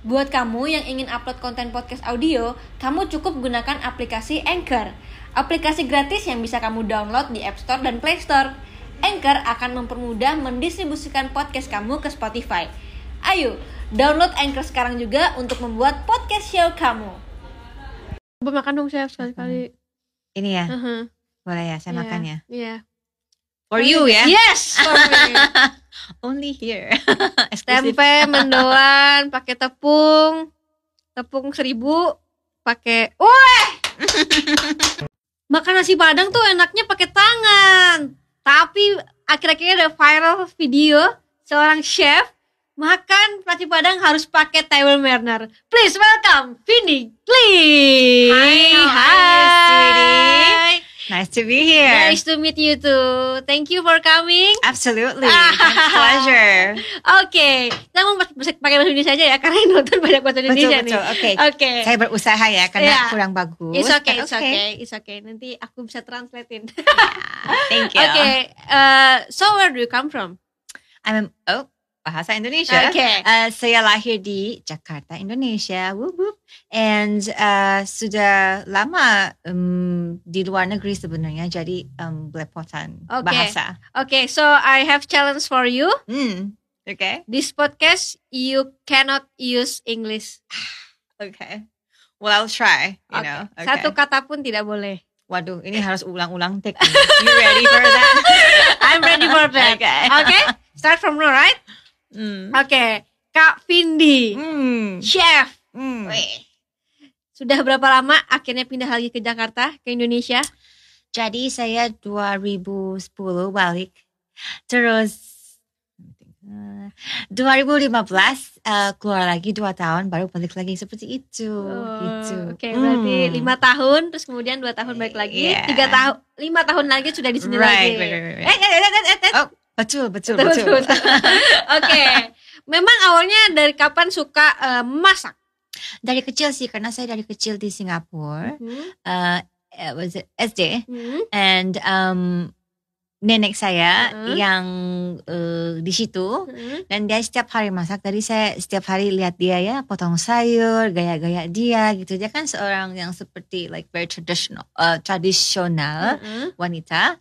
Buat kamu yang ingin upload konten podcast audio, kamu cukup gunakan aplikasi Anchor. Aplikasi gratis yang bisa kamu download di App Store dan Play Store. Anchor akan mempermudah mendistribusikan podcast kamu ke Spotify. Ayo, download Anchor sekarang juga untuk membuat podcast show kamu. Coba makan dong chef sekali-kali. Ini ya, Uh-huh. boleh ya saya Iya, makan ya. Iya. For you ya. Yes, for me. Only here. Tempe mendoan pakai tepung, tepung seribu pakai. Wah! Makan nasi padang tuh enaknya pakai tangan. Tapi akhir-akhirnya ada viral video seorang chef makan nasi padang harus pakai table burner. Please welcome Vini. Please. Hi, you, sweetie? Nice to be here. Nice to meet you too. Thank you for coming. Absolutely. Pleasure. Oke, kita mau pakai bahasa Indonesia aja ya karena yang nonton banyak bahasa betul Indonesia nih. betul. Oke. Oke. Saya berusaha ya karena Iya. kurang bagus. It's okay, it's okay, it's okay. Nanti aku bisa translatein. Oke, Thank you. uh, so where do you come from? I'm oh bahasa Indonesia. Oke. Uh, saya lahir di Jakarta, Indonesia. Whoop, whoop. And uh, sudah lama um, di luar negeri sebenarnya, jadi um, belepotan Oke. bahasa. Oke, so I have challenge for you. Hmm. Oke. This podcast you cannot use English. Okay. Well, I'll try. You Oke. know. Okay. Satu kata pun tidak boleh. Waduh, ini harus ulang-ulang take. You ready for that? I'm ready for that. Okay. Oke, start from now, right? Hmm. Oke, Kak Vindi, Hmm. chef. Hmm. Wih. Sudah berapa lama akhirnya pindah lagi ke Jakarta, ke Indonesia? Jadi saya 2010 balik. Terus eh, 2015 eh, keluar lagi dua tahun baru balik lagi seperti itu gitu. Oh, Oke, berarti Hmm. lima tahun, terus kemudian dua tahun balik lagi, Yeah. tiga tahun, lima tahun lagi sudah di sini Right, lagi. right, right, right. Eh, eh, eh, eh, eh, eh. Oh, betul betul Betul, betul. betul. Oke, memang awalnya dari kapan suka eh, masak? Dari kecil sih karena saya dari kecil di Singapura. Hmm, eh eh, was it SD hmm, and um, nenek saya Mm-mm. yang eh, di situ hmm. dan dia setiap hari masak tadi saya setiap hari lihat dia ya potong sayur gaya-gaya dia gitu dia kan seorang yang seperti like very traditional uh, tradisional Hmm. wanita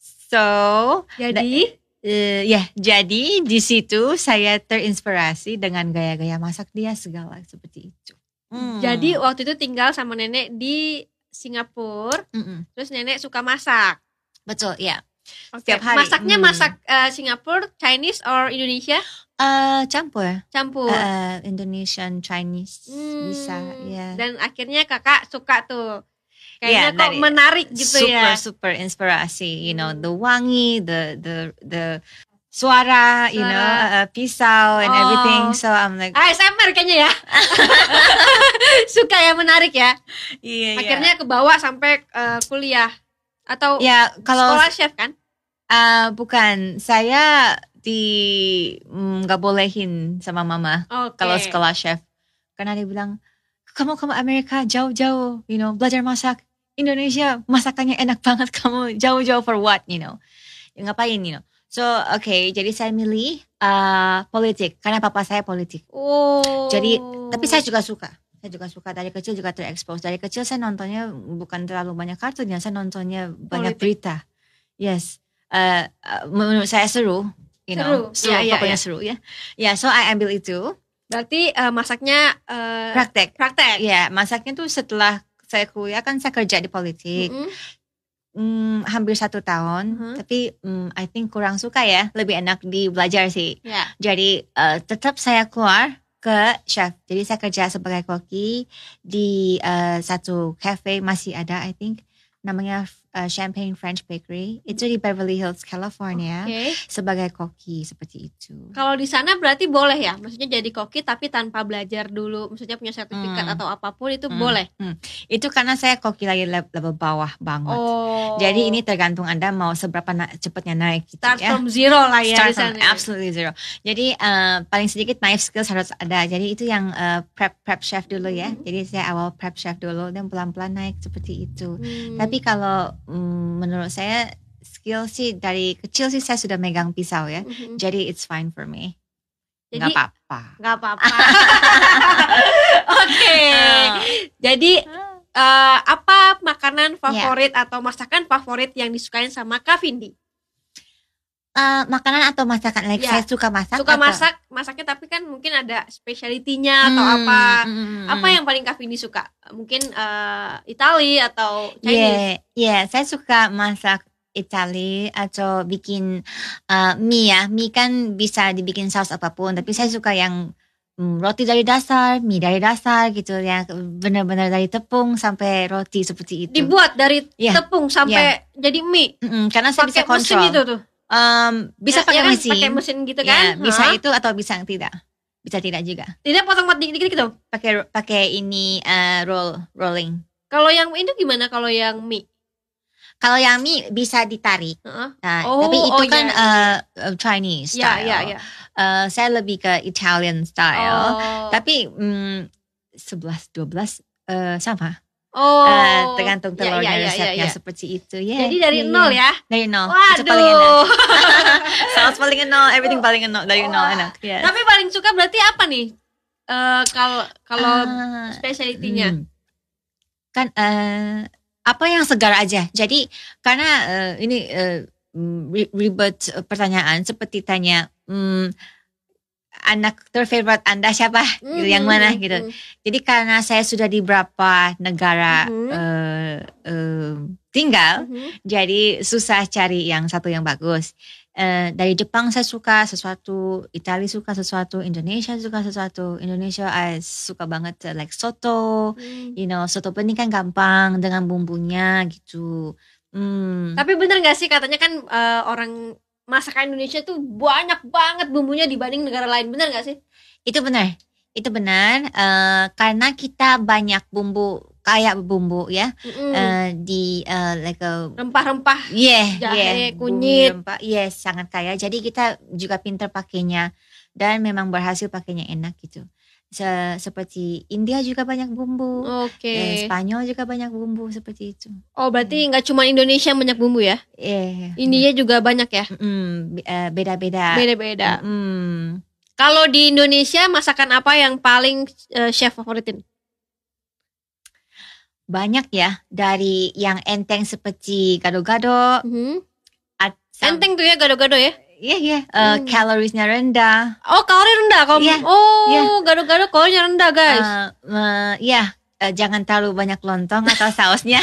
so Jadi, eh, ya jadi di situ saya terinspirasi dengan gaya-gaya masak dia segala seperti itu Hmm. jadi waktu itu tinggal sama nenek di Singapura, Mm-mm. terus nenek suka masak. betul ya Oke, Setiap hari. Masaknya Hmm. masak eh, Singapura, Chinese or Indonesia? Eh, campur Campur. Eh, Indonesian Chinese Hmm, bisa ya Dan akhirnya kakak suka tuh. Kayaknya Iya, kok menarik gitu super ya. super inspirasi you know the wangi the the the suara, you know Suara. uh, pisau and Oh. everything so I'm like ASMR kayaknya ya. suka ya menarik ya. iya Akhirnya ke bawah sampai eh, kuliah atau ya kalau sekolah chef kan? uh, bukan saya di mm, nggak bolehin sama mama Oke. kalau sekolah chef karena dia bilang kamu kamu Amerika jauh-jauh you know belajar masak. Indonesia masakannya enak banget. Kamu jauh-jauh for what you know? Ya, ngapain you know? So oke jadi saya milih uh, politik. Karena papa saya politik. Oh. Jadi, tapi saya juga suka. Saya juga suka. Dari kecil juga terekspos dari kecil saya nontonnya bukan terlalu banyak kartun ya. Saya nontonnya banyak Politik. berita. Yes. Eh, eh, menurut saya seru you know. Seru. Iya, iya, pokoknya iya. seru ya. Ya so I ambil itu berarti eh, masaknya eh, praktek praktek. ya masaknya tuh setelah saya kuliah kan saya kerja di politik Mm-mm. Hmm, hampir satu tahun Mhm. tapi hmm, I think kurang suka ya lebih enak di belajar sih Ya. jadi eh, tetap saya keluar ke chef jadi saya kerja sebagai koki di eh, satu cafe masih ada I think namanya Champagne French Bakery itu di Beverly Hills California Oke. sebagai koki seperti itu Kalau di sana berarti boleh ya, maksudnya jadi koki tapi tanpa belajar dulu, maksudnya punya sertifikat Hmm. atau apa pun itu Hmm. boleh. itu karena saya koki lagi level, bawah banget Oh. jadi ini tergantung anda mau seberapa na- cepatnya naik gitu start ya from zero lah ya Start di from sana. absolutely zero. Jadi eh, paling sedikit knife skills harus ada. Jadi itu yang eh, prep prep chef dulu ya. Mhm. Jadi saya awal prep chef dulu dan pelan-pelan naik seperti itu. Hmm. Tapi kalau mm, menurut saya skill sih dari kecil sih saya sudah megang pisau ya. Mhm. Jadi it's fine for me. Jadi apa-apa. nggak apa-apa. Oke. Jadi eh, apa makanan favorit atau masakan favorit yang disukain sama Kak Vindi? Eh, makanan atau masakan like Ya. saya suka masak Suka atau- masak, masaknya tapi kan mungkin ada speciality-nya atau Hmm, apa. hmm, hmm, Apa hmm. yang paling Kak Vindi suka? Mungkin eh, Itali atau Chinese? Yeah, yeah, saya suka masak Itali atau bikin uh, mie ya. Mie kan bisa dibikin saus apa pun, tapi saya suka yang mm, roti dari dasar, mie dari dasar gitu ya. Benar-benar dari tepung sampai roti seperti itu. Dibuat dari Ya. tepung sampai jadi mie. Mm-mm, karena saya bisa Pakai mesin kontrol. itu tuh. Um, bisa Ya- pakai ya kan, mesin. Pakai mesin gitu Ya, kan? bisa Hah? itu atau bisa tidak. Bisa tidak juga. Tidak potong potong dikit-dikit gitu. Pakai pakai ini uh, roll rolling. Kalau yang itu gimana kalau yang mie? Kalau yang mie bisa ditarik. Nah, Oh, tapi itu oh, kan iya, uh, uh, Chinese Ya, style. ya, ya. Eh, saya lebih ke Italian style. Oh. Tapi mm, 11 12 eh sama. Oh. Eh, tergantung Ya, telurnya ya, ya, resepnya ya, ya. seperti itu. Ya, Jadi dari ya, nol ya. ya. Dari nol. Itu paling enak. Waduh. Saus paling nol, everything paling nol dari nol enak. Yes. Tapi paling suka berarti apa nih? Eh kalau kalau Ah, specialty-nya. hmm. Kan eh apa yang segar aja. Jadi karena eh, ini ri- ribet pertanyaan seperti tanya hmm, anak terfavorite Anda siapa? Gitu, yang Mhm, mana mhm, gitu. mhm. Jadi karena saya sudah di beberapa negara Mhm. eh, eh, tinggal, Mhm. jadi susah cari yang satu yang bagus. Eh, dari Jepang saya suka sesuatu, Italia suka sesuatu, Indonesia suka sesuatu. Indonesia I suka banget eh, like soto, Hmm. you know, soto bening kan gampang dengan bumbunya gitu. Hmm. Tapi bener gak sih katanya kan eh, orang masakan Indonesia tuh banyak banget bumbunya dibanding negara lain. Bener gak sih? Itu benar. Itu benar eh, karena kita banyak bumbu kayak bumbu ya Mm-mm. eh, di eh, like a Rempah-rempah. Yeah, Jahe, yeah. kunyit. Rempah, yes, sangat kaya. Jadi kita juga pintar pakainya dan memang berhasil pakainya enak gitu. Se- seperti India juga banyak bumbu, Oke. eh, Spanyol juga banyak bumbu seperti itu. Oh berarti nggak cuma Indonesia yang banyak bumbu ya? Eh, India juga banyak ya? mm, eh, beda-beda. Beda-beda. Mm, Kalau di Indonesia masakan apa yang paling eh, chef favoritin? banyak ya dari yang enteng seperti gado-gado, at- sam- Enteng tuh ya gado-gado ya? Iya, iya. eh, Hmm. Kalorinya rendah. Oh kalori rendah kalau Iya, oh iya. gado-gado kalorinya rendah guys. Eh, eh, ya, eh, jangan terlalu banyak lontong atau sausnya.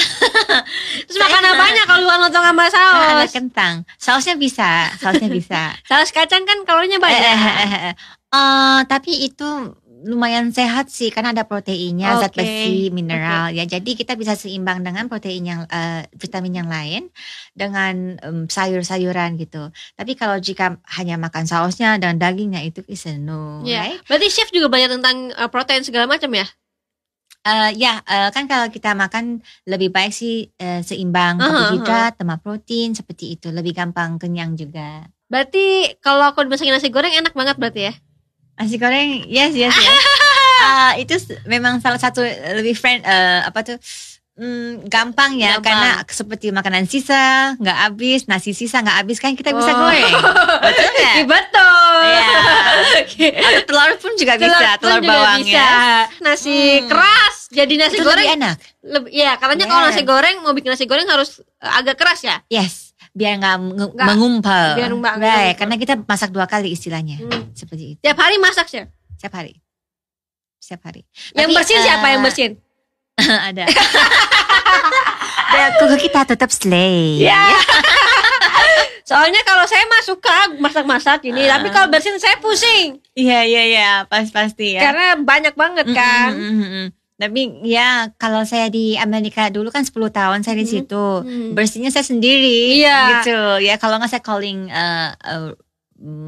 Terus makan apanya kalau bukan lontong sama Nah, ada saus? kentang. Sausnya bisa, sausnya bisa. Saus kacang kan kalorinya banyak. Eh, tapi itu lumayan sehat sih karena ada proteinnya, zat Oke, besi, mineral ya. Jadi kita bisa seimbang dengan protein yang eh, vitamin yang lain dengan em, sayur-sayuran gitu. Tapi kalau jika hanya makan sausnya dan dagingnya itu is a no, Iya. right? Berarti chef juga banyak tentang eh, protein segala macam ya? Eh, ya, eh, kan kalau kita makan lebih baik sih eh, seimbang Aha, karbohidrat, tambah protein seperti itu, lebih gampang kenyang juga. Berarti kalau aku dimasakin nasi goreng enak banget berarti ya? Nasi goreng, yes, yes, yes. Ah, itu memang salah satu eh, lebih friend, eh, apa tuh, mm, gampang ya, Gampang. karena seperti makanan sisa, nggak habis, nasi sisa nggak habis kan kita bisa Oh. goreng, betul nggak? Iya, betul. Iya. Atau telur pun juga bisa, pun telur juga bawang bisa. ya. Nasi Hmm. keras jadi nasi itu goreng lebih enak, lebih ya katanya kalau Yes. nasi goreng mau bikin nasi goreng harus eh, agak keras ya yes, biar nggak mengumpal, biar nggak right? Karena kita masak dua kali istilahnya, Hmm. seperti itu, tiap hari masak sih setiap hari, setiap hari. yang Tapi, bersihin siapa eh, yang bersihin ada. Dan kuku kita tetap slay. Ya. soalnya kalau saya mah suka masak-masak ini tapi Ah. kalau bersihin saya pusing Iya iya iya pas pasti ya. karena banyak banget kan mm, mm, mm. Tapi ya kalau saya di Amerika dulu kan 10 tahun saya di Hmm. situ. Hmm. Bersihnya saya sendiri Iya. gitu. Ya kalau nggak saya calling uh, uh,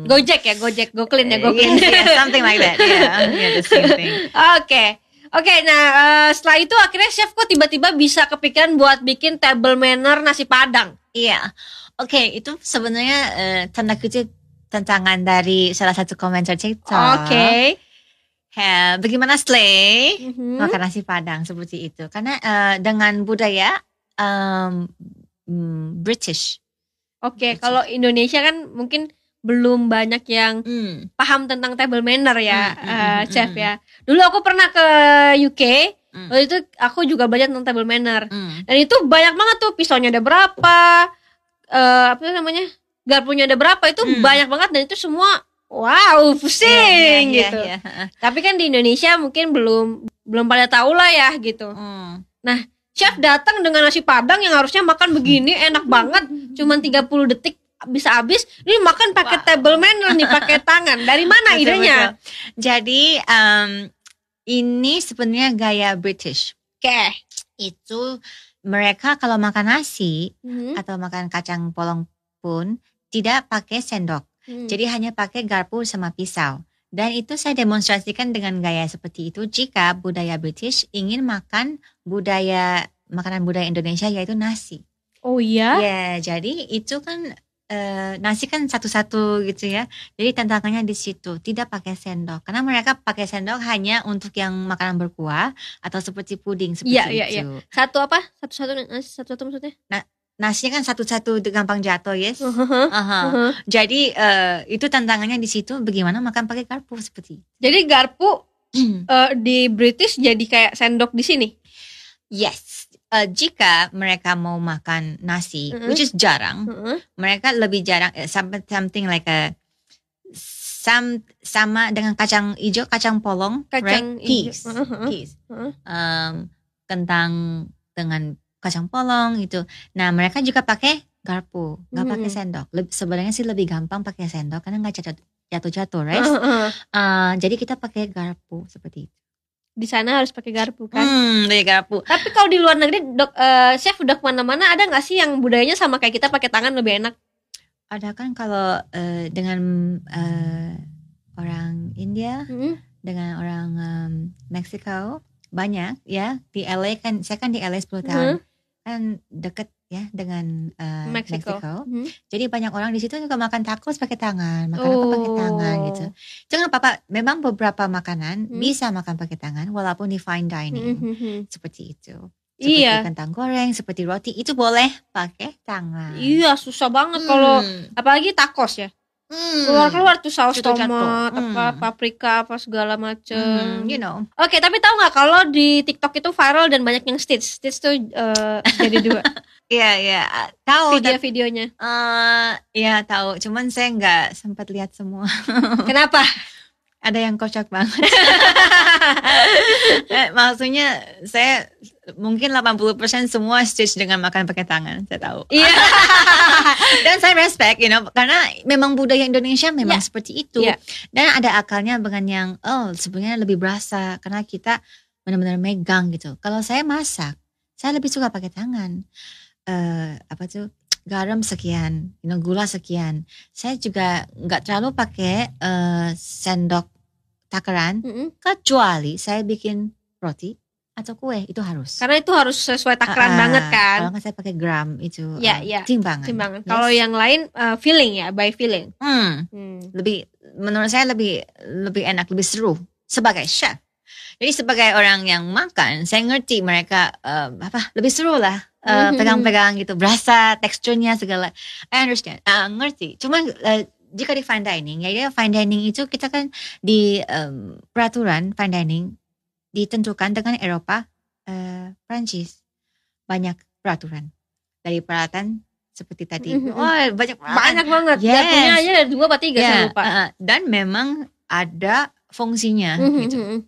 Gojek ya Gojek Goklin ya eh, Goklin yes, yes, something like that. Yeah, yeah, the same thing. Oke. Oke, nah eh, setelah itu akhirnya chef kok tiba-tiba bisa kepikiran buat bikin table manner nasi padang. Iya. Oke, itu sebenarnya eh, tanda kutip tantangan dari salah satu komentar TikTok. Oke. Ya, bagaimana slay? Mhm. makan nasi padang seperti itu karena eh, dengan budaya mm, British Oke, kalau Indonesia kan mungkin belum banyak yang Hmm. paham tentang table manner ya, hmm, eh, hmm, chef hmm, ya. Dulu aku pernah ke UK, Hmm. waktu itu aku juga belajar tentang table manner. Hmm. Dan itu banyak banget tuh pisaunya ada berapa, eh apa namanya, garpunya ada berapa itu Hmm. banyak banget dan itu semua wow pusing Iya, iya, gitu. iya, iya. Tapi kan di Indonesia mungkin belum belum pada tahu lah ya gitu. Hmm. Chef datang dengan nasi padang yang harusnya makan begini enak banget, cuman 30 detik bisa habis. Ini makan pakai Wow. table manner nih, pakai tangan. Dari mana Betul, idenya? betul. Jadi um, ini sebenarnya gaya British. Oke. Itu mereka kalau makan nasi Hmm, atau makan kacang polong pun tidak pakai sendok. Hmm. Jadi hanya pakai garpu sama pisau. Dan itu saya demonstrasikan dengan gaya seperti itu jika budaya British ingin makan budaya makanan budaya Indonesia yaitu nasi. Oh iya? Ya, jadi itu kan eh, nasi kan satu-satu gitu ya. Jadi tantangannya di situ, tidak pakai sendok. Karena mereka pakai sendok hanya untuk yang makanan berkuah atau seperti puding seperti Iya, iya, itu. Satu apa? Satu-satu nasi satu-satu maksudnya? Nasinya kan satu-satu gampang jatuh, yes. Uh-huh. Aha. Jadi eh, itu tantangannya di situ bagaimana makan pakai garpu seperti. Jadi garpu eh, di British jadi kayak sendok di sini. yes. Eh, jika mereka mau makan nasi, Mhm. which is jarang, Heeh. mereka lebih jarang some- something like a sam, sama dengan kacang hijau, kacang polong, Kacang right? hijau. Peas, Heeh. peas. Heeh. Um, kentang dengan kacang polong itu. Nah mereka juga pakai garpu, nggak pakai sendok. Leb- sebenarnya sih lebih gampang pakai sendok karena nggak jatuh jatuh-jatuh, right? Heeh. Uh, jadi kita pakai garpu seperti itu. Di sana harus pakai garpu kan. Hmm, dari garpu. Tapi kalau di luar negeri, dok, eh, chef udah ke mana-mana, ada nggak sih yang budayanya sama kayak kita pakai tangan lebih enak? Ada kan kalau eh, dengan eh, orang India Hmm. dengan orang um, Meksiko banyak ya di LA kan saya kan di LA 10 tahun kan deket ya dengan uh, Meksiko. Meksiko. Hmm. Jadi banyak orang di situ juga makan tacos pakai tangan, makan apa pakai tangan Oh. gitu. Jangan apa-apa, memang beberapa makanan Hmm. bisa makan pakai tangan walaupun di fine dining Hmm, seperti itu. Seperti Iya. kentang goreng, seperti roti itu boleh pakai tangan. Iya, susah banget kalau Hmm. apalagi tacos ya. Hmm. Keluar-keluar tuh saus Jatuh-jatuh. tomat, apa Hmm. paprika, apa segala macem. Hmm, you know. Oke, tapi tahu nggak kalau di TikTok itu viral dan banyak yang stitch. Stitch tuh eh, jadi dua Iya, iya. Tahu tapi video-videonya. eh ya tahu, cuman saya nggak sempat lihat semua. Kenapa? Ada yang kocak banget. Eh, Maksudnya saya mungkin 80% semua stitch dengan makan pakai tangan, saya tahu. Iya. Dan saya respect, you know, karena memang budaya Indonesia memang Iya. seperti itu. Iya. Dan ada akalnya dengan yang oh sebenarnya lebih berasa karena kita benar-benar megang gitu. Kalau saya masak, saya lebih suka pakai tangan. Eh apa tuh? garam sekian, you know, gula sekian. Saya juga nggak terlalu pakai eh, sendok takaran Mm-mm. kecuali saya bikin roti atau kue itu harus. Karena itu harus sesuai takaran Ah, banget kan. Kalau nggak saya pakai gram itu Iya, eh, iya. timbangan. Timbangan. Yes. Kalau yang lain eh, feeling ya, by feeling. Hmm, Hmm. lebih menurut saya lebih lebih enak, lebih seru sebagai chef. Jadi sebagai orang yang makan, saya ngerti mereka eh, apa lebih seru lah eh, Mhm. pegang-pegang gitu, berasa teksturnya segala. I understand, Ah, ngerti. Cuma eh, jika di fine dining, ya ya fine dining itu kita kan di em, peraturan fine dining ditentukan dengan Eropa, eh, Prancis banyak peraturan dari peralatan seperti tadi. Mhm. Oh banyak peralatan. Banyak banget. Yes. Garpunya aja ada dua tiga saya Ya, lupa. uh, uh, dan memang ada fungsinya Mhm, gitu. mhm.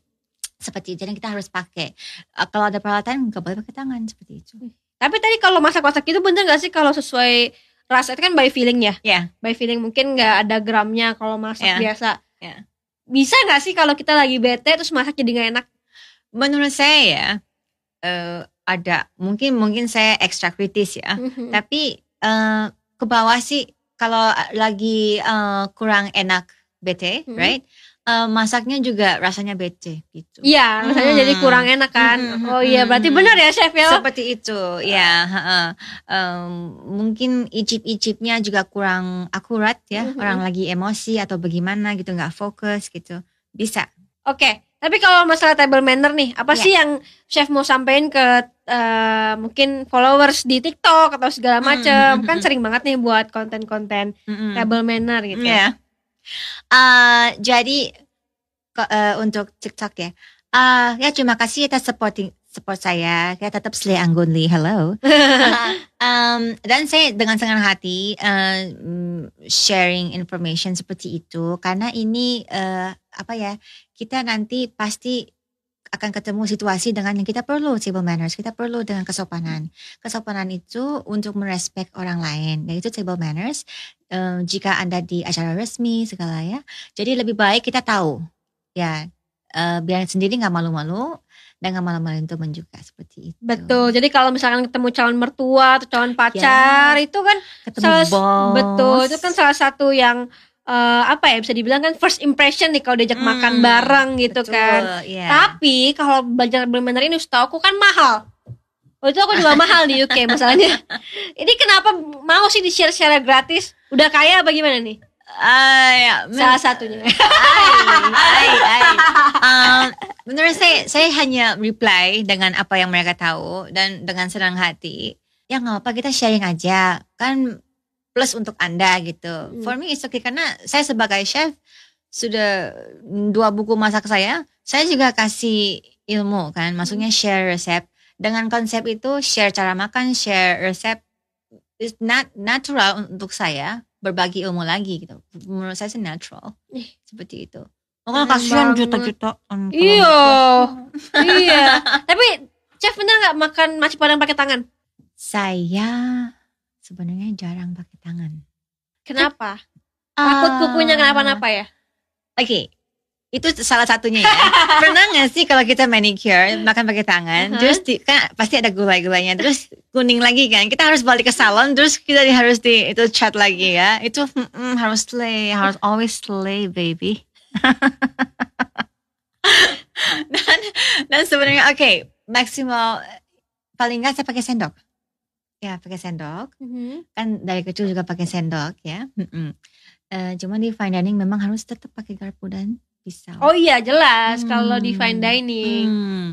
Seperti jadi kita harus pakai. Uh, kalau ada peralatan nggak boleh pakai tangan seperti itu. Tapi tadi kalau masak-masak itu bener gak sih kalau sesuai rasa itu kan by feeling ya? Ya. By feeling mungkin nggak ada gramnya kalau masak Ya. biasa. Ya. Bisa gak sih kalau kita lagi bete terus masak jadi gak enak? Menurut saya ya uh, ada mungkin mungkin saya ekstra kritis ya. Mhm. Tapi uh, ke bawah sih kalau lagi uh, kurang enak bete, Mhm. right? Uh, masaknya juga rasanya bete gitu. Iya, rasanya Hmm. jadi kurang enak kan. Mhm, Oh iya, berarti mhm. benar ya chef ya. Seperti itu, ya. heeh. Em, mungkin icip-icipnya juga kurang akurat ya. Mhm. Orang lagi emosi atau bagaimana gitu, nggak fokus gitu. Bisa. Oke, Tapi kalau masalah table manner nih, apa Iya. sih yang chef mau sampaikan ke eh, mungkin followers di TikTok atau segala Hmm, macam? hmm, Kan hmm. sering banget nih buat konten-konten Mm-mm. table manner gitu. Ya. Uh, jadi uh, untuk TikTok ya. Uh, ya terima kasih atas supporting support saya. Saya tetap slay anggunli. Hello. um, dan saya dengan senang hati uh, sharing information seperti itu karena ini uh, apa ya kita nanti pasti akan ketemu situasi dengan yang kita perlu table manners kita perlu dengan kesopanan. Kesopanan itu untuk merespek orang lain yaitu table manners. Uh, jika anda di acara resmi segala ya. Jadi lebih baik kita tahu. Ya uh, biar sendiri nggak malu-malu dan nggak malu-maluin teman juga seperti itu. Betul. Jadi kalau misalkan ketemu calon mertua atau calon pacar itu kan ketemu Salah- bos. betul. Itu kan salah satu yang eh, apa ya bisa dibilang kan first impression nih kalau diajak Hmm, makan bareng gitu Betul, kan. iya. Tapi kalau belajar manner ini setahu aku kan mahal. Oh itu aku juga mahal di UK masalahnya. Ini kenapa mau sih di share secara gratis? Udah kaya apa gimana nih? Ah, ya, Salah satunya. Ai, ai, ai. Um, menurut saya, saya hanya reply dengan apa yang mereka tahu dan dengan senang hati. Ya nggak apa kita sharing aja, kan plus untuk anda gitu. Hmm. For me it's okay karena saya sebagai chef sudah dua buku masak saya, saya juga kasih ilmu kan, maksudnya share resep. Dengan konsep itu share cara makan, share resep, is not natural untuk saya berbagi ilmu lagi gitu. Menurut saya sih natural seperti itu. Oh, kasihan juta-juta. Iya. iya. Tapi chef bener nggak makan nasi padang pakai tangan? Saya sebenarnya jarang pakai tangan. Kenapa? Takut Ah, kukunya kenapa-napa ya? Oke. Itu salah satunya ya. Pernah gak sih kalau kita manicure makan pakai tangan, Uh-huh. terus di- kan pasti ada gulai-gulainya, terus kuning lagi kan. Kita harus balik ke salon, terus kita harus di itu cat lagi ya. Itu mm, harus slay, harus always slay baby. dan dan sebenarnya oke maksimal paling nggak saya pakai sendok. Ya pakai sendok. kan dari kecil juga pakai sendok ya. Mm-mm. Eh, cuma di fine dining memang harus tetap pakai garpu dan pisau. Oh iya jelas kalau di Hmm. fine dining. Hmm.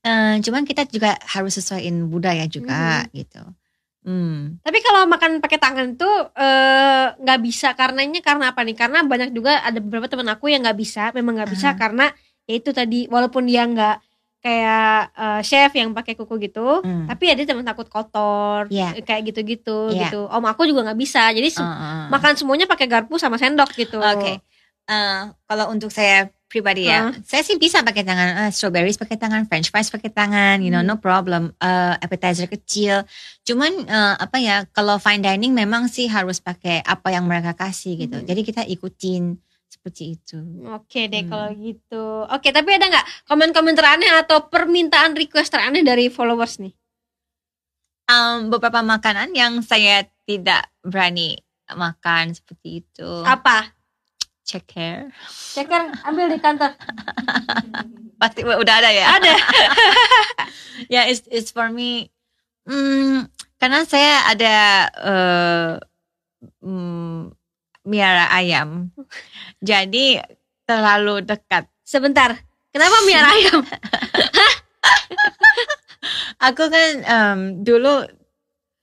Eh, cuman kita juga harus sesuaiin budaya juga gitu. Hmm. Tapi kalau makan pakai tangan itu eh, nggak bisa karenanya karena apa nih? Karena banyak juga ada beberapa teman aku yang nggak bisa, memang nggak bisa Aha. karena ya itu tadi walaupun dia nggak kayak eh, chef yang pakai kuku gitu, Hmm. tapi ya dia teman takut kotor, Iya. kayak gitu-gitu Iya. gitu. Om aku juga nggak bisa, jadi Uh, uh. makan semuanya pakai garpu sama sendok gitu. Oke. Eh, kalau untuk saya pribadi ya, Hah? saya sih bisa pakai tangan. Eh, strawberries pakai tangan, French fries pakai tangan, you know, Hmm. no problem. Eh, appetizer kecil. Cuman eh, apa ya, kalau fine dining memang sih harus pakai apa yang mereka kasih gitu. Hmm. Jadi kita ikutin seperti itu. Oke deh Hmm. kalau gitu. Oke, tapi ada nggak komen-komen teraneh atau permintaan request teraneh dari followers nih? Um, beberapa makanan yang saya tidak berani makan seperti itu. Apa? Ceker. Ceker ambil di kantor. Pasti udah ada ya. Ada. ya, it's, it's for me. Hmm, karena saya ada hmm, miara ayam. Jadi terlalu dekat. Sebentar. Kenapa mie ayam? Aku kan em, dulu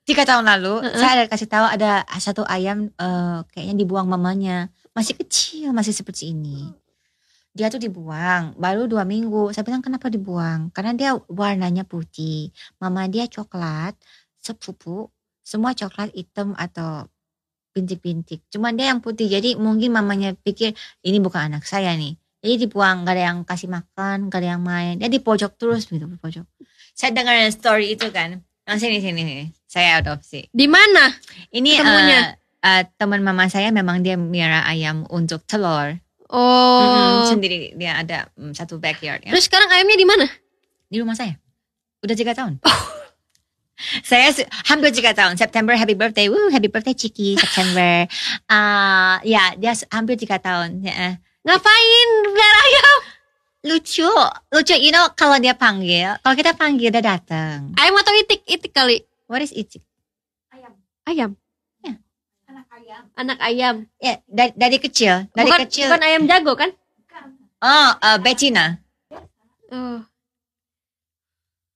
tiga tahun lalu Uh-uh. saya ada kasih tahu ada satu ayam eh, kayaknya dibuang mamanya masih kecil masih seperti ini. Dia tuh dibuang baru dua minggu. Saya bilang kenapa dibuang? Karena dia warnanya putih. Mama dia coklat, sepupu, semua coklat hitam atau bintik-bintik. Cuma dia yang putih. Jadi mungkin mamanya pikir ini bukan anak saya nih. Jadi dibuang, gak ada yang kasih makan, gak ada yang main. Dia di pojok terus gitu, di pojok. Saya dengar story itu kan. Nah, sini sini sini. Saya adopsi. Di mana? Ini Ketemunya? eh, eh, teman mama saya memang dia miara ayam untuk telur. Oh. Mm-mm, sendiri dia ada mm, satu backyard ya. Terus sekarang ayamnya di mana? Di rumah saya. Udah tiga tahun. Saya hampir tiga tahun. September happy birthday. Woo, happy birthday Ciki September. Ah, ya, dia hampir tiga tahun. Ya. Ngapain ayam? Lucu, lucu. You know kalau dia panggil, kalau kita panggil dia datang. Ayam atau itik? Itik kali. What is it? Ayam. Ya. Anak ayam. Ya, dari, dari kecil, dari bukan, kecil. bukan ayam jago kan? Oh, uh, betina. Oh.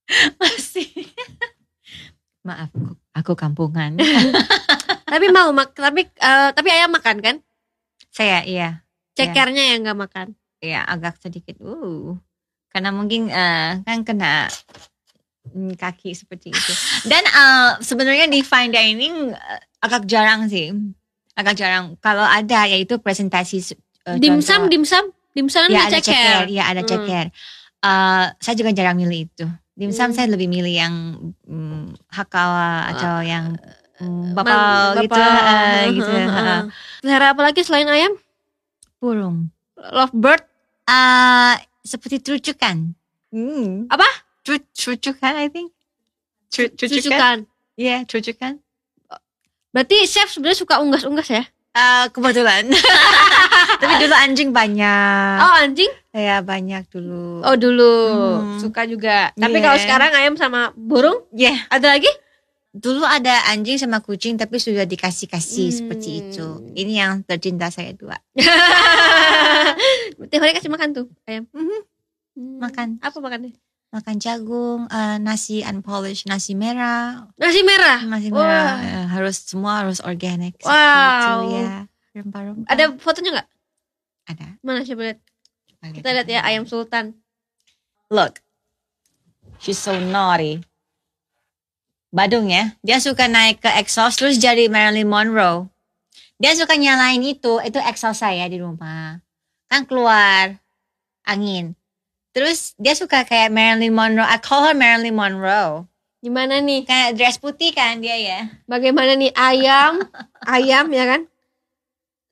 Masih. Maaf, aku, kampungan. Tapi mau mak tapi eh, tapi ayam makan kan? Saya iya, Cekernya yang nggak makan. iya agak sedikit. Uh, karena mungkin eh, kan kena mm, kaki seperti itu. Dan eh, sebenarnya di fine dining eh, agak jarang sih, agak jarang. Kalau ada yaitu presentasi eh, dimsum, dimsum, dimsum ya ada ceker. ceker, ya ada Hmm. ceker. Eh, saya juga jarang milih itu. Dimsum Hmm. saya lebih milih yang mm, hakawa atau yang mm, Man- bapau gitu, eh, gitu. Heeh. heeh. Pelihara apa lagi selain ayam? Burung. Lovebird. Ah, seperti trucukan. Hmm. Apa? Tru, trucukan, I think. Tru, trucukan. Iya, trucukan. Berarti chef sebenarnya suka unggas-unggas ya? Ah, kebetulan. Tapi dulu anjing banyak. Oh anjing? Ya banyak dulu. Oh dulu Hmm. suka juga. Tapi Iya. kalau sekarang ayam sama burung Ya, ada lagi? dulu ada anjing sama kucing tapi sudah dikasih-kasih Hmm. seperti itu. Ini yang tercinta saya dua. Tiap hari kasih makan tuh ayam. Hmm. Makan. Apa makannya? Makan jagung, eh, nasi unpolished, nasi merah, Nasi merah. nasi merah eh, harus semua harus organik. Wow. itu, ya. Rempah-rempah. Ada fotonya nggak? Ada. Mana coba lihat. Coba Kita lihat ya ayam sultan. Look, she's so naughty. Badung ya, dia suka naik ke exhaust terus jadi Marilyn Monroe. Dia suka nyalain itu, itu exhaust saya di rumah. Kan keluar angin. Terus dia suka kayak Marilyn Monroe. I call her Marilyn Monroe. Gimana nih? Kayak dress putih kan dia ya. Bagaimana nih ayam? ayam ya kan?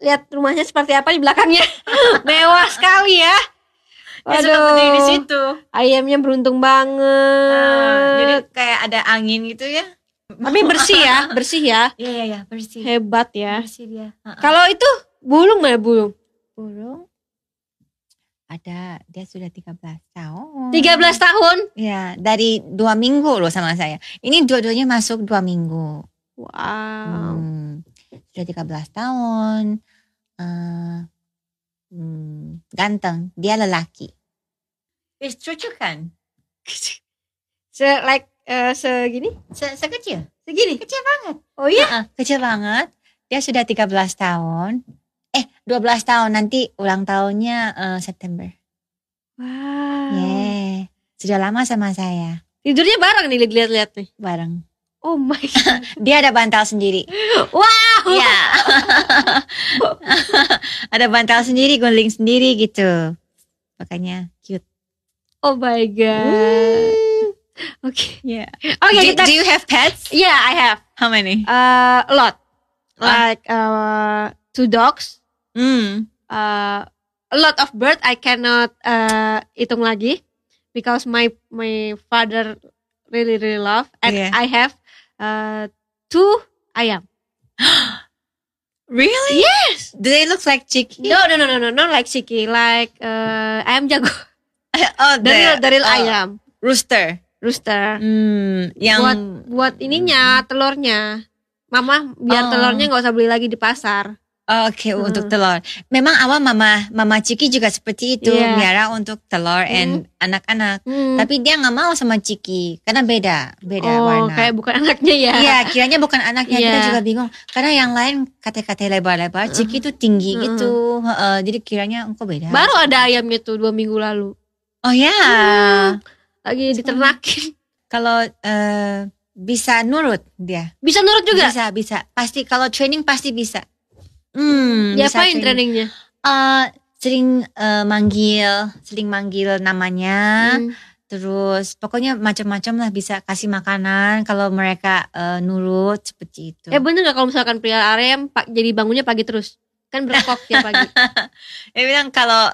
Lihat rumahnya seperti apa di belakangnya. Mewah sekali ya. Suka berdiri di situ. ayamnya beruntung Ah, jadi banget. kayak ada angin gitu ya. Tapi bersih ya, bersih ya. Iya iya iya bersih. Hebat ya. Bersih dia. Kalau itu bulung mana bulung? burung ada dia sudah 13 tahun 13 tahun. ya dari dua minggu loh sama saya ini dua-duanya masuk dua minggu Wow. Hmm, sudah 13 tahun Eh, hmm, ganteng. Dia lelaki. Is cucu. Kan Se like eh, segini? Se sekecil. Segini. kecil banget. Oh iya. Ha-ha, kecil banget. Dia sudah 13 tahun. Eh 12 tahun. Nanti ulang tahunnya eh, September. Wow. yeah. Sudah lama sama saya. Tidurnya bareng nih lihat-lihat nih. bareng Oh my god. Dia ada bantal sendiri. Wow. Iya. ada bantal sendiri, guling sendiri gitu. Makanya cute. Oh my god. Oke. Yeah. Oke do, kita. do you have pets? Yeah, I have How many? uh, a lot. Like uh, two dogs. Hmm. Uh, a lot of bird. I cannot uh, hitung lagi because my my father really really love and Yeah. I have uh, two ayam. Really? Yes. Do they look like chicken? No no no no no not like Siki like uh, ayam jago. oh, The the real oh, ayam. Rooster. Rooster. Hmm. Yang buat buat ininya telurnya mama biar Oh. telurnya nggak usah beli lagi di pasar Oke untuk telur. Memang awal mama mama Ciki juga seperti itu Iya. miara untuk telur and anak-anak. Hmm. Tapi dia nggak mau sama Ciki karena beda beda oh warna. kayak bukan anaknya ya Iya, kiranya bukan anaknya. Kita Iya. juga bingung. Karena yang lain kata-kata lebar-lebar, Ciki tuh tinggi Uh-uh. gitu. Heeh, jadi kiranya engkau beda. baru ada ayamnya tuh dua minggu lalu Oh ya. lagi diternakin Kalau eh, bisa nurut dia. bisa nurut juga Bisa, bisa. Pasti kalau training pasti bisa. Hmm, bisa diapain trainingnya Eh, sering eh, manggil, sering manggil namanya. Hmm. Terus pokoknya macam-macam lah bisa kasih makanan kalau mereka eh, nurut seperti itu. eh bener nggak kalau misalkan ayam pak jadi bangunnya pagi terus kan berkok tiap pagi Dia bilang kalau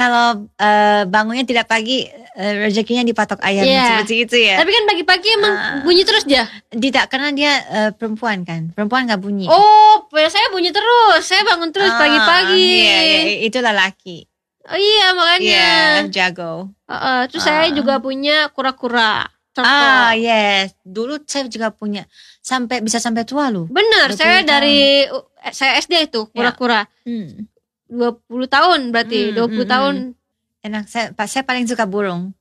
kalau eh, bangunnya tidak pagi eh, rezekinya dipatok ayam Iya. seperti itu ya. tapi kan pagi-pagi emang Ah. bunyi terus dia Tidak karena dia eh, perempuan kan. Perempuan nggak bunyi. oh saya bunyi terus saya bangun terus Ah, pagi-pagi Iya, iya, itu lelaki. oh iya makanya Iya, jago. Heeh, terus saya Ah. juga punya kura-kura. Ah, yes. Dulu saya juga punya sampai bisa sampai tua loh. Bener, 20 saya dari uh, saya SD itu kura-kura. Hmm. 20 tahun berarti, Hmm, 20 hmm, tahun. Enak saya saya paling suka burung.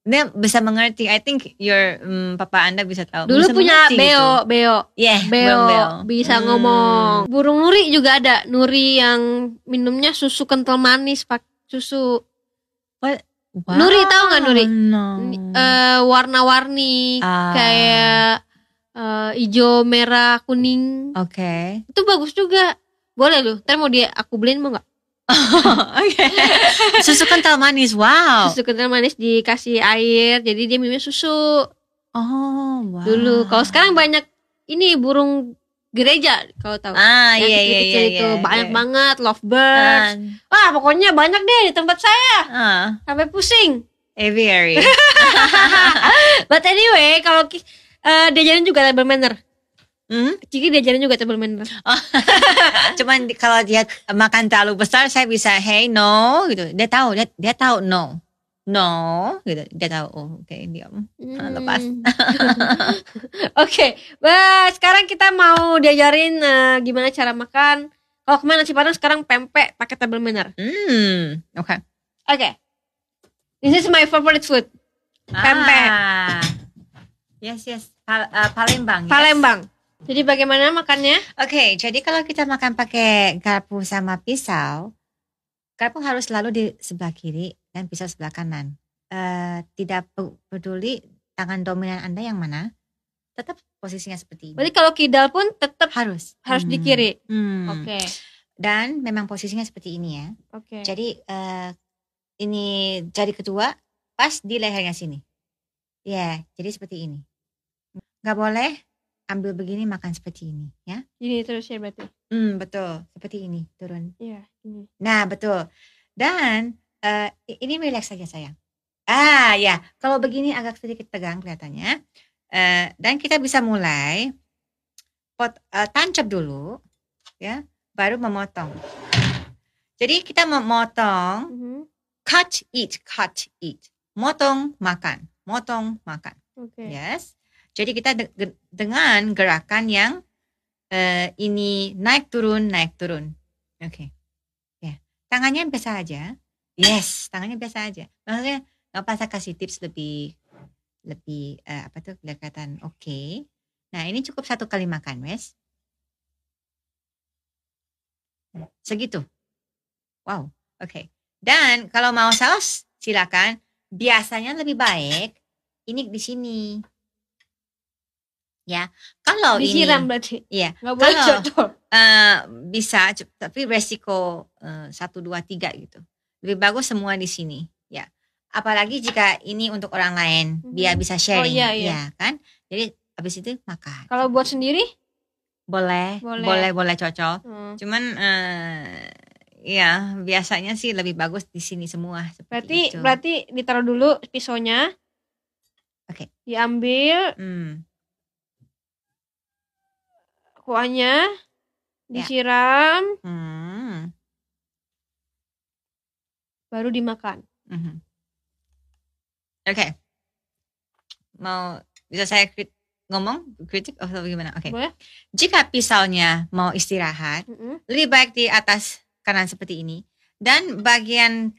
dia bisa mengerti. I think your mm, papa anda bisa tahu. Dulu bisa punya mengerti beo, gitu. beo, Yeah, beo, burung bisa Hmm. ngomong. Burung nuri juga ada, nuri yang minumnya susu kental manis, pak susu Wow, Nuri tahu nggak, Nuri? No. eh, warna-warni Ah, kayak eh, hijau, merah, kuning. Oke. Itu bagus juga. Boleh loh. Ntar mau dia aku beliin mau nggak? Oke. Susu kental manis. Wow. Susu kental manis dikasih air, jadi dia minumnya susu Oh, wow. dulu. Kalau sekarang banyak ini burung gereja, kalau tahu. Ah, yang iya iya kecil-kecil iya. itu iya, banyak iya. banget lovebirds. Ah, Wah, pokoknya banyak deh di tempat saya. ah, Sampai pusing. aviary. But anyway, kalau ki- eh, diajarin juga table manner. Hmm? Ciki diajarin juga table manner. Cuman di- kalau dia makan terlalu besar, saya bisa hey no gitu. Dia tahu, dia dia tahu no, no gitu. Dia tahu. Oh, oke diam. Ah, lepas. Hmm. Oke, Wah, sekarang kita mau diajarin eh, gimana cara makan. Kalau ke mana nasi padang sekarang pempek pakai table manner. Hmm, oke. Oke. This is my favorite food. Pempek. Ah. Yes yes. Pal- uh, Palembang. yes. Jadi bagaimana makannya? Oke, jadi kalau kita makan pakai garpu sama pisau, garpu harus selalu di sebelah kiri dan pisau sebelah kanan. Eh, tidak pe- peduli tangan dominan Anda yang mana, tetap posisinya seperti ini. Berarti kalau kidal pun tetap harus harus Hmm. di kiri. Hmm. Oke. Dan memang posisinya seperti ini ya. Oke. Jadi eh, ini jari kedua pas di lehernya sini. Ya, jadi seperti ini. Nggak boleh ambil begini makan seperti ini ya. Ini terus ya berarti. Hmm, betul. Seperti ini turun. Iya, ini. Nah, betul. Dan i- ini relax saja sayang. Ah, ya. Kalau begini agak sedikit tegang kelihatannya. Eh, dan kita bisa mulai pot eh, tancap dulu, ya, baru memotong. Jadi kita memotong, Mhm. cut eat, cut eat, motong makan, motong makan. Oke. Yes. Jadi kita de- dengan gerakan yang eh, ini naik turun naik turun. Oke. Ya. Tangannya biasa aja. Yes, tangannya biasa aja. Maksudnya nggak apa saya kasih tips lebih lebih eh, apa tuh kelihatan oke. Nah ini cukup satu kali makan, wes. Segitu. Wow. Oke. Dan kalau mau saus silakan. Biasanya lebih baik ini di sini. Ya, kalau Disiram ini berarti. Iya. Nggak boleh Kalau- cocok. eh, bisa, tapi resiko eh, satu dua tiga gitu. Lebih bagus semua di sini, ya. Apalagi jika ini untuk orang lain, dia Mhm. bisa sharing, iya, iya. ya kan? Jadi habis itu makan. Kalau buat sendiri? Boleh, Boleh. boleh, boleh cocok. Hmm. Cuman, eh, ya biasanya sih lebih bagus di sini semua. Berarti itu. berarti ditaruh dulu pisaunya. Oke. Diambil Hmm, kuahnya, Ya. disiram, hmm, baru dimakan. mhm. Oke. Mau bisa saya krit- ngomong kritik atau gimana? Oke. Boleh? Jika pisaunya mau istirahat, Mm-mm. lebih baik di atas kanan seperti ini dan bagian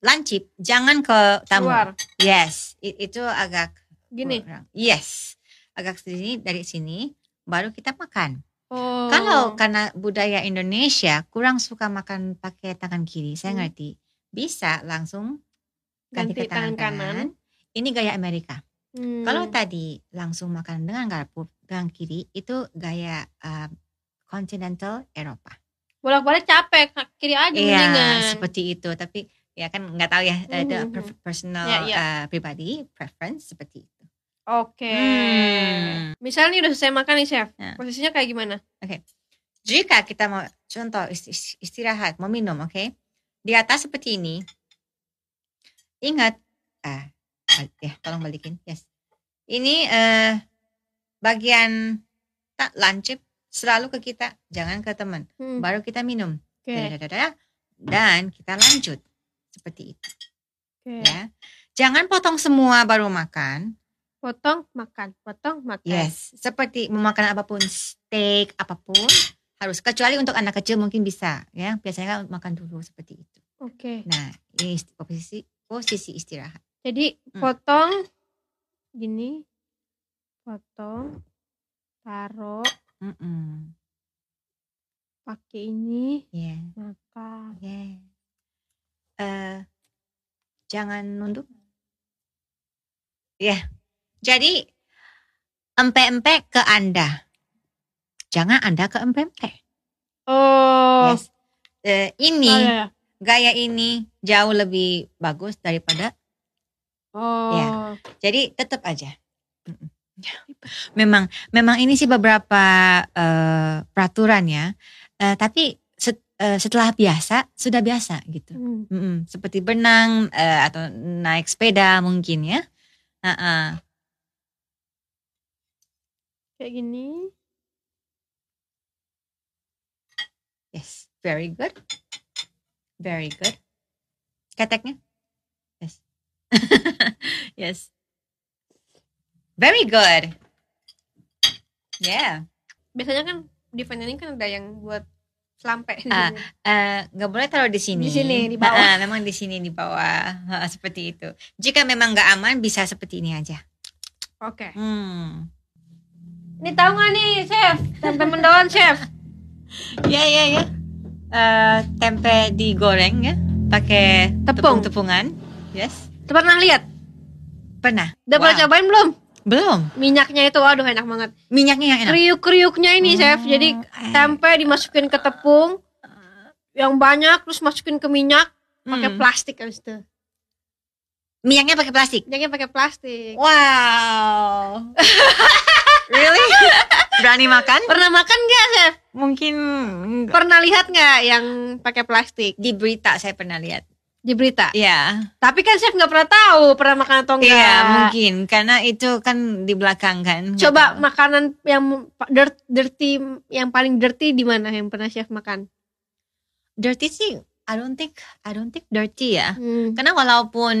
lancip jangan ke tamu. Keluar. Yes, i- itu agak Gini. kurang. Yes, agak sini dari sini baru kita makan. Oh. Kalau karena budaya Indonesia kurang suka makan pakai tangan kiri, saya Hmm. ngerti. Bisa langsung ganti, ganti ke tangan, tangan kanan. kanan. Ini gaya Amerika. Hmm. Kalau tadi langsung makan dengan garpu tangan kiri itu gaya uh, continental Eropa. bolak-balik capek, kiri aja Iya, mendingan. seperti itu. Tapi ya kan nggak tahu ya, eh, itu Mhm. per- personal Ya, ya. uh, pribadi preference seperti itu. Oke. Hmm. Misalnya nih udah selesai makan nih chef. Ya. Posisinya kayak gimana? Jika kita mau contoh ist- ist- istirahat, mau minum, oke? Di atas seperti ini. Ingat, ah, ya tolong balikin, yes. Ini eh bagian tak lancip selalu ke kita, jangan ke teman. Hmm. Baru kita minum. Oke. Dadadadada, Dan kita lanjut seperti itu Oke. ya. Jangan potong semua baru makan. Potong, makan. Potong, makan. Yes, seperti memakan apa pun steak apa pun harus kecuali untuk anak kecil mungkin bisa ya. Biasanya kan makan dulu seperti itu. Oke. Nah, ini posisi posisi istirahat. Jadi Hmm. potong gini, potong, taruh, Mm-mm. pakai ini, Yeah, makan. yeah. Eh, jangan nunduk. Ya, jadi empe-empe ke Anda. Jangan Anda ke empe-empe. Oh, Yes. Eh, ini oh, ya. gaya ini jauh lebih bagus daripada oh. Ya. jadi tetap aja memang memang ini sih beberapa eh, peraturan ya Eh, tapi set- eh, setelah biasa sudah biasa gitu Hmm. Mm-mm. seperti berenang eh, atau naik sepeda mungkin ya Ha-ha. Kayak gini. yes very good very good keteknya yes yes very good yeah Biasanya kan di ini kan ada yang buat selampe. Ah, Eh, nggak boleh taruh di sini. Di sini, di bawah. Ah, memang di sini di bawah Ah, seperti itu. Jika memang nggak aman bisa seperti ini aja. Oke. Hmm. Ini tahu nggak nih, chef? Tempe mendoan, chef. Ya ya ya. Eh, tempe digoreng ya, pakai Tepung. tepung-tepungan. Yes. Udah Pernah lihat? Pernah. Udah pernah cobain belum? Belum. Minyaknya itu, aduh enak banget. Minyaknya yang enak. Kriuk-kriuknya ini, chef. Jadi eh. tempe dimasukin ke tepung yang banyak, terus masukin ke minyak, pakai Hmm. plastik habis itu. Minyaknya pakai plastik. Minyaknya pakai plastik. Wow. really? Berani makan? Pernah makan nggak, chef? Mungkin Pernah lihat nggak yang pakai plastik di berita saya pernah lihat. di berita? Iya. Tapi kan chef nggak pernah tahu pernah makan atau enggak. Iya mungkin karena itu kan di belakang kan. Coba tahu. makanan yang dirt- dirty yang paling dirty di mana yang pernah chef makan? dirty sih. I don't think I don't think dirty ya. Hmm. Karena walaupun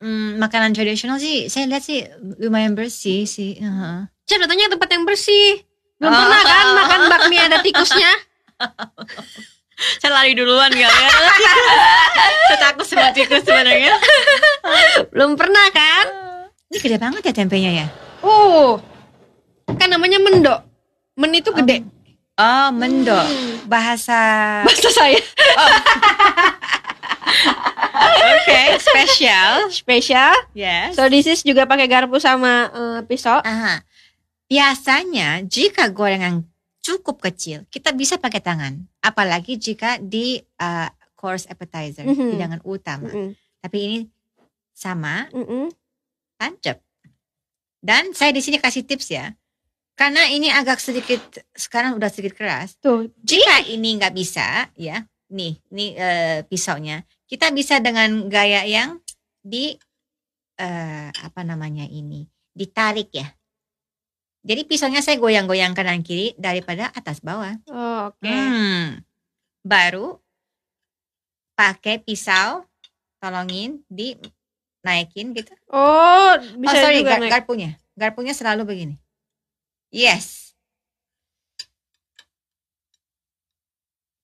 mm, makanan tradisional sih saya lihat sih lumayan bersih sih. Heeh. Chef datangnya tempat yang bersih. Belum Oh. pernah kan makan bakmi ada tikusnya? Saya lari duluan kali ya. saya takut sama tikus sebenarnya. Belum pernah kan? Ini gede banget ya tempenya ya. Oh. Kan namanya mendo. Men itu gede. Oh mendo. Hmm. Bahasa Bahasa saya. Oke spesial. Spesial. Yes. So this is juga pakai garpu sama eh, pisau. Aha. Biasanya jika gorengan cukup kecil, kita bisa pakai tangan. Apalagi jika di uh, course appetizer, Mhm. hidangan utama. Mm-mm. Tapi ini sama, Mm-mm. tancap. Dan saya di sini kasih tips ya. Karena ini agak sedikit sekarang udah sedikit keras. Tuh. Jika ini nggak bisa, ya, nih, nih eh, pisaunya, kita bisa dengan gaya yang di eh, apa namanya ini, ditarik ya. Jadi pisaunya saya goyang-goyang kanan kiri daripada atas bawah. Oh, Oke. Hmm. Baru pakai pisau, tolongin dinaikin gitu. Oh, oh bisa sorry, juga gar- naik. garpunya, garpunya selalu begini. Yes.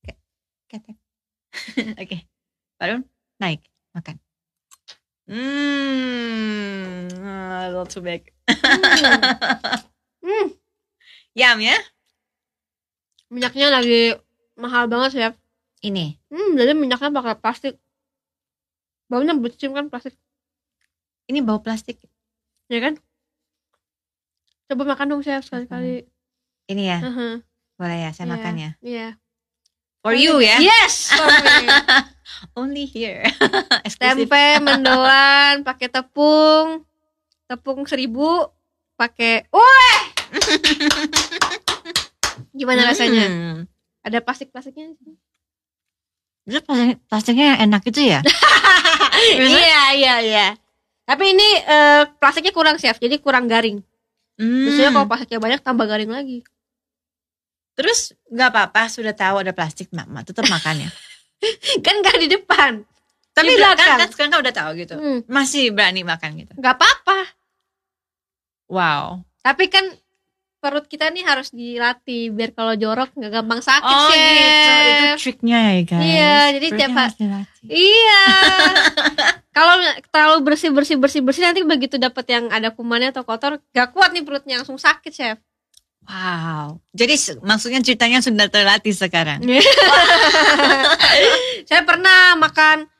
Oke, ketek. Baru naik makan. Hmm, a little too big. Hmm. Yum ya? Minyaknya lagi mahal banget chef. Ini. Hmm, jadi minyaknya pakai plastik. Baunya bercium kan plastik, Ini bau plastik. ya kan? Coba makan dong chef sekali-kali. Ini ya, Aha, boleh ya saya Iya. makan ya. Iya. For you ya. Yes. for me. Only here. Tempe mendoan pakai tepung, tepung seribu, pakai. Wah. Gimana rasanya? Hmm. Ada plastik-plastiknya? Itu plastik- plastiknya yang enak itu ya? iya iya iya. Tapi ini eh, plastiknya kurang chef, jadi kurang garing. Hmm. Biasanya kalau plastiknya banyak tambah garing lagi. Terus nggak apa-apa sudah tahu ada plastik mama tetap makan ya. kan gak di depan. Tapi Di belakang belakang. kan sekarang kan udah tahu gitu. Hmm, Masih berani makan gitu. gak apa-apa. Wow. Tapi kan perut kita nih harus dilatih biar kalau jorok nggak gampang sakit Oh chef. gitu. Itu triknya ya guys. Iya, jadi Perutnya tiap. Iya. Kalau terlalu bersih bersih bersih bersih nanti begitu dapat yang ada kumannya atau kotor, gak kuat nih perutnya langsung sakit chef. Wow. Jadi maksudnya ceritanya sudah terlatih sekarang. Saya pernah makan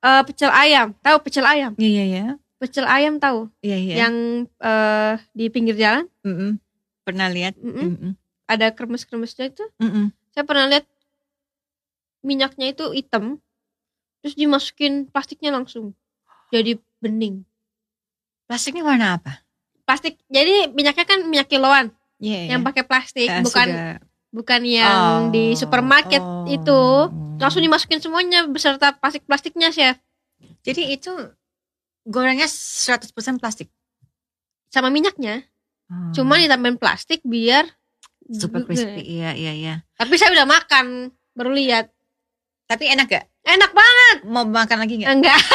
eh, pecel ayam, tahu pecel ayam? Iya iya iya. Pecel ayam tahu? Iya iya. Yang eh, di pinggir jalan Mm-mm. Pernah lihat? Mm-mm. Mm-mm. ada kremes-kremesnya itu. Mm-mm. Saya pernah lihat minyaknya itu hitam, terus dimasukin plastiknya langsung jadi bening. Plastiknya warna apa? Plastik, jadi minyaknya kan minyak kiloan Iya. yang pakai plastik, Eh, bukan sudah- bukan yang di Oh, supermarket oh. itu. Langsung dimasukin semuanya beserta plastik-plastiknya, chef. Jadi itu gorengnya 100% plastik. Sama minyaknya. Oh. Cuma ditambahin plastik biar super crispy. Iya iya iya. Tapi saya udah makan, baru lihat. Tapi enak gak? Enak banget. Mau makan lagi nggak? Enggak.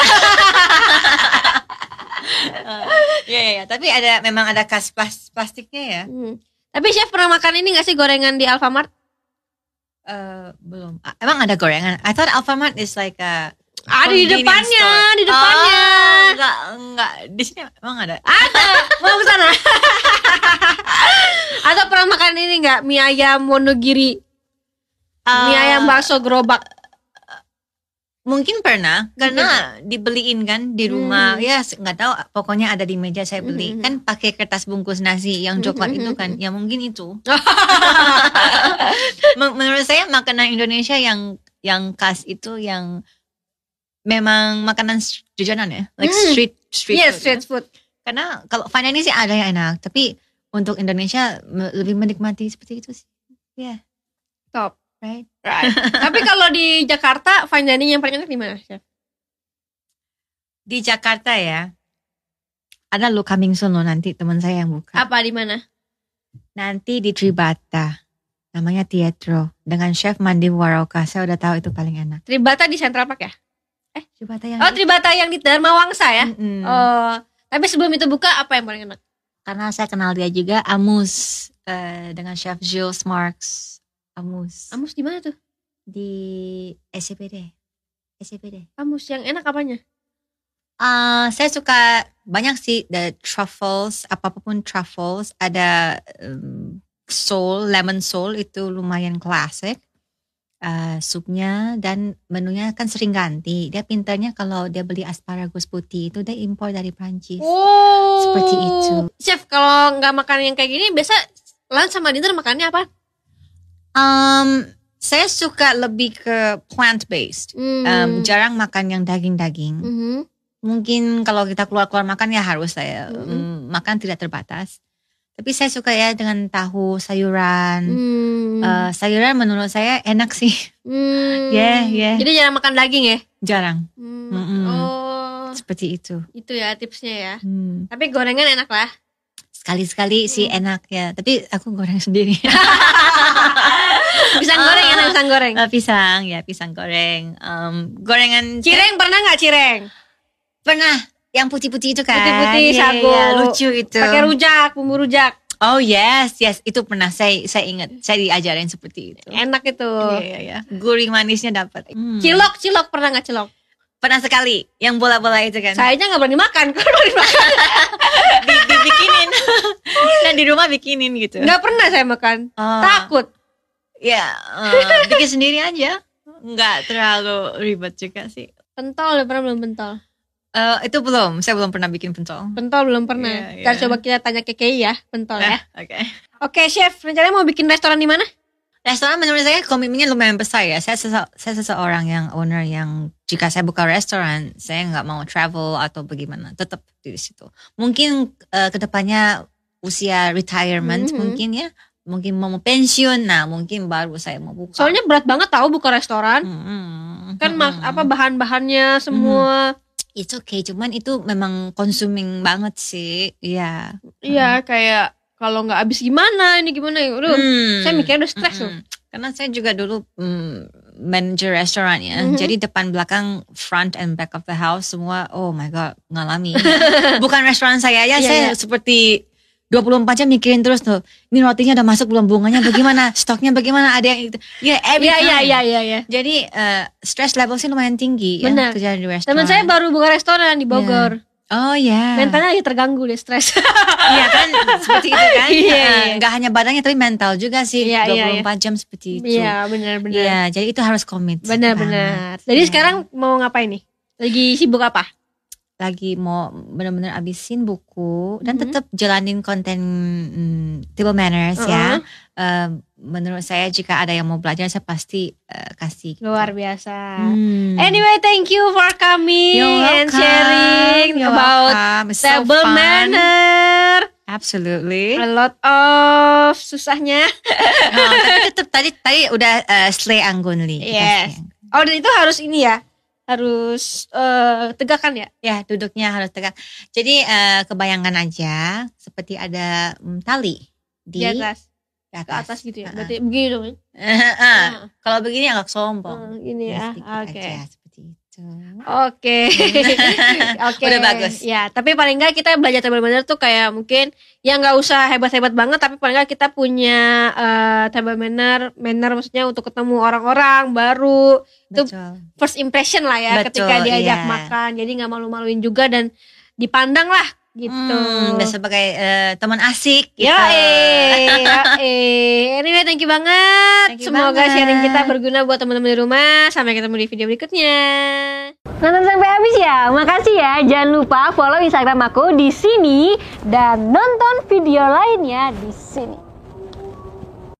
Iya iya. Tapi ada memang ada kas plas- plastiknya ya? Hmm. Tapi chef pernah makan ini gak sih gorengan di Alfamart? Eh, belum. Ah, Emang ada gorengan? I thought Alfamart is like a Ada di convenience depannya, store. di depannya. Oh, enggak enggak di sini emang ada. Ada. Mau ke sana? Atau pernah makan ini nggak mie ayam Wonogiri? mie Ah, ayam bakso gerobak. Mungkin pernah karena dibeliin kan di rumah. Hmm. Ya nggak tahu pokoknya ada di meja saya beli. Mhm. Kan pakai kertas bungkus nasi yang coklat Mhm, itu kan. Ya mungkin itu. Men- Menurut saya makanan Indonesia yang yang khas itu yang memang makanan jajanan ya, like Hmm. street street Iya, food. street food. Karena kalau Fine ini sih ada yang enak, tapi untuk Indonesia lebih menikmati seperti itu sih. Ya, Top. Right. Right. Tapi kalau di Jakarta fine dining yang paling enak di mana, chef? Di Jakarta ya, ada lo coming soon lo nanti teman saya yang buka. Apa di mana? Nanti di Tribata, namanya Teatro dengan chef Mandi Waroka. Saya udah tahu itu paling enak. Tribata di Central Park ya? Tribata yang Oh, Tribata yang di Dharma Wangsa ya? Mm-mm. Oh, tapi sebelum itu buka apa yang paling enak? karena saya kenal dia juga Amus eh, dengan chef Jules Marks Amus Amus di mana tuh? di SCPD SCPD Amus yang enak apanya? Ah, saya suka banyak sih the truffles apa pun truffles ada um, soul lemon soul itu lumayan klasik Eh, supnya dan menunya kan sering ganti dia pintarnya kalau dia beli asparagus putih itu dia impor dari Prancis Oh. Seperti itu. Chef, kalau nggak makan yang kayak gini, biasa lunch sama dinner makannya apa? Um, saya suka lebih ke plant based. Hmm. Um, jarang makan yang daging-daging. Mhm. Mungkin kalau kita keluar-keluar makan ya harus saya Mhm. mm, makan tidak terbatas. Tapi saya suka ya dengan tahu sayuran. Hmm. Uh, sayuran menurut saya enak sih. Hmm. yeah, yeah. Jadi jarang makan daging ya? Jarang Hmm. Mm-mm. Oh, seperti itu. itu ya tipsnya ya. Hmm. Tapi gorengan enak lah. Sekali-sekali sih Hmm. enak ya. Tapi aku goreng sendiri. Pisang goreng enak pisang goreng. Uh, pisang ya pisang goreng. Um, gorengan Cireng pernah nggak cireng? pernah yang putih-putih itu kan. Putih-putih, Iya, sagu. iya, lucu itu. Pakai rujak, bumbu rujak. Oh yes, yes itu pernah saya saya ingat saya diajarin seperti itu. Enak itu. Iya iya iya. Gurih manisnya dapat. Hmm. Cilok, cilok pernah nggak cilok? Pernah sekali yang bola-bola itu kan. Saya aja nggak berani makan. Kalau berani makan, Di, dibikinin. Dan di rumah bikinin gitu. nggak pernah saya makan. Oh, Takut. Ya, eh, bikin sendiri aja. Nggak terlalu ribet juga sih. Pentol udah pernah belum pentol? Eh, itu belum, saya belum pernah bikin pentol. Pentol belum pernah. Iya, Ntar iya. coba kita tanya ke Kei ya, pentol ya. Eh, Oke. Oke, chef, rencananya mau bikin restoran di mana? Restoran menurut saya komitmennya lumayan besar ya. Saya sese- saya seseorang yang owner yang jika saya buka restoran, saya nggak mau travel atau bagaimana, tetap di situ. Mungkin eh, ke depannya usia retirement Mhm. mungkin ya, mungkin mau pensiun, nah mungkin baru saya mau buka. Soalnya berat banget tahu buka restoran. Mhm. Kan mak- Mhm. apa bahan-bahannya semua. It's okay, cuman itu memang consuming banget sih, iya. Iya, kayak kalau nggak habis gimana ini gimana ya. Aduh, Hmm. saya mikirnya udah stres tuh. Mm-mm. Karena saya juga dulu mm, manager restoran ya. Mhm. Jadi depan belakang front and back of the house semua oh my god ngalami. Bukan restoran saya ya, Iya, saya iya. seperti 24 jam mikirin terus tuh. Ini rotinya udah masuk belum bunganya bagaimana? Stoknya bagaimana? Ada yang itu. Ya, every Iya iya time. iya iya iya. Jadi eh, stress level sih lumayan tinggi Benar. ya kerja di restoran. Teman saya baru buka restoran di Bogor. Oh ya. Mentalnya lagi terganggu deh, stres. Iya kan seperti itu kan. Iya, Eh, iya. nggak hanya badannya tapi mental juga sih. Iya, iya, 24 jam seperti itu. Iya, benar benar. Iya, jadi itu harus komit. Benar banget. benar. Jadi Iya. sekarang mau ngapain nih? Lagi sibuk apa? Lagi mau benar-benar abisin buku dan Mhm. tetap jalanin konten mm, table manners ya. Eh, menurut saya jika ada yang mau belajar saya pasti eh, kasih. gitu. Luar biasa. Hmm. Anyway, thank you for coming You're and sharing You're about welcome. So table fun. manner. Absolutely. A lot of susahnya. Oh, tapi tetap tadi tadi udah eh, slay anggunli. Yes. Oh, dan itu harus ini ya. Harus eh, tegakkan ya. Ya, duduknya harus tegak. Jadi eh, kebayangkan aja seperti ada mm, tali Di di, atas, di ke atas gitu ya. Uh-uh. Berarti begini dong. Ah, Kalau begini agak sombong. Hmm, ini ya. sedikit Oke. aja seperti itu. Oke. Oke. Udah bagus. Ya, tapi paling enggak kita belajar table manner tuh kayak mungkin ya nggak usah hebat-hebat banget tapi paling enggak kita punya eh, table manner, manner maksudnya untuk ketemu orang-orang baru, Itu Betul. first impression lah ya Betul, ketika diajak iya. makan. Jadi nggak malu-maluin juga dan dipandang lah gitu. Hmm, udah sebagai eh, teman asik gitu. Ya eh, ya eh. Anyway, thank you banget. Thank you Semoga banget. sharing kita berguna buat teman-teman di rumah. Sampai ketemu di video berikutnya. Nonton sampai habis ya. Makasih ya. Jangan lupa follow Instagram aku di sini dan nonton video lainnya di sini.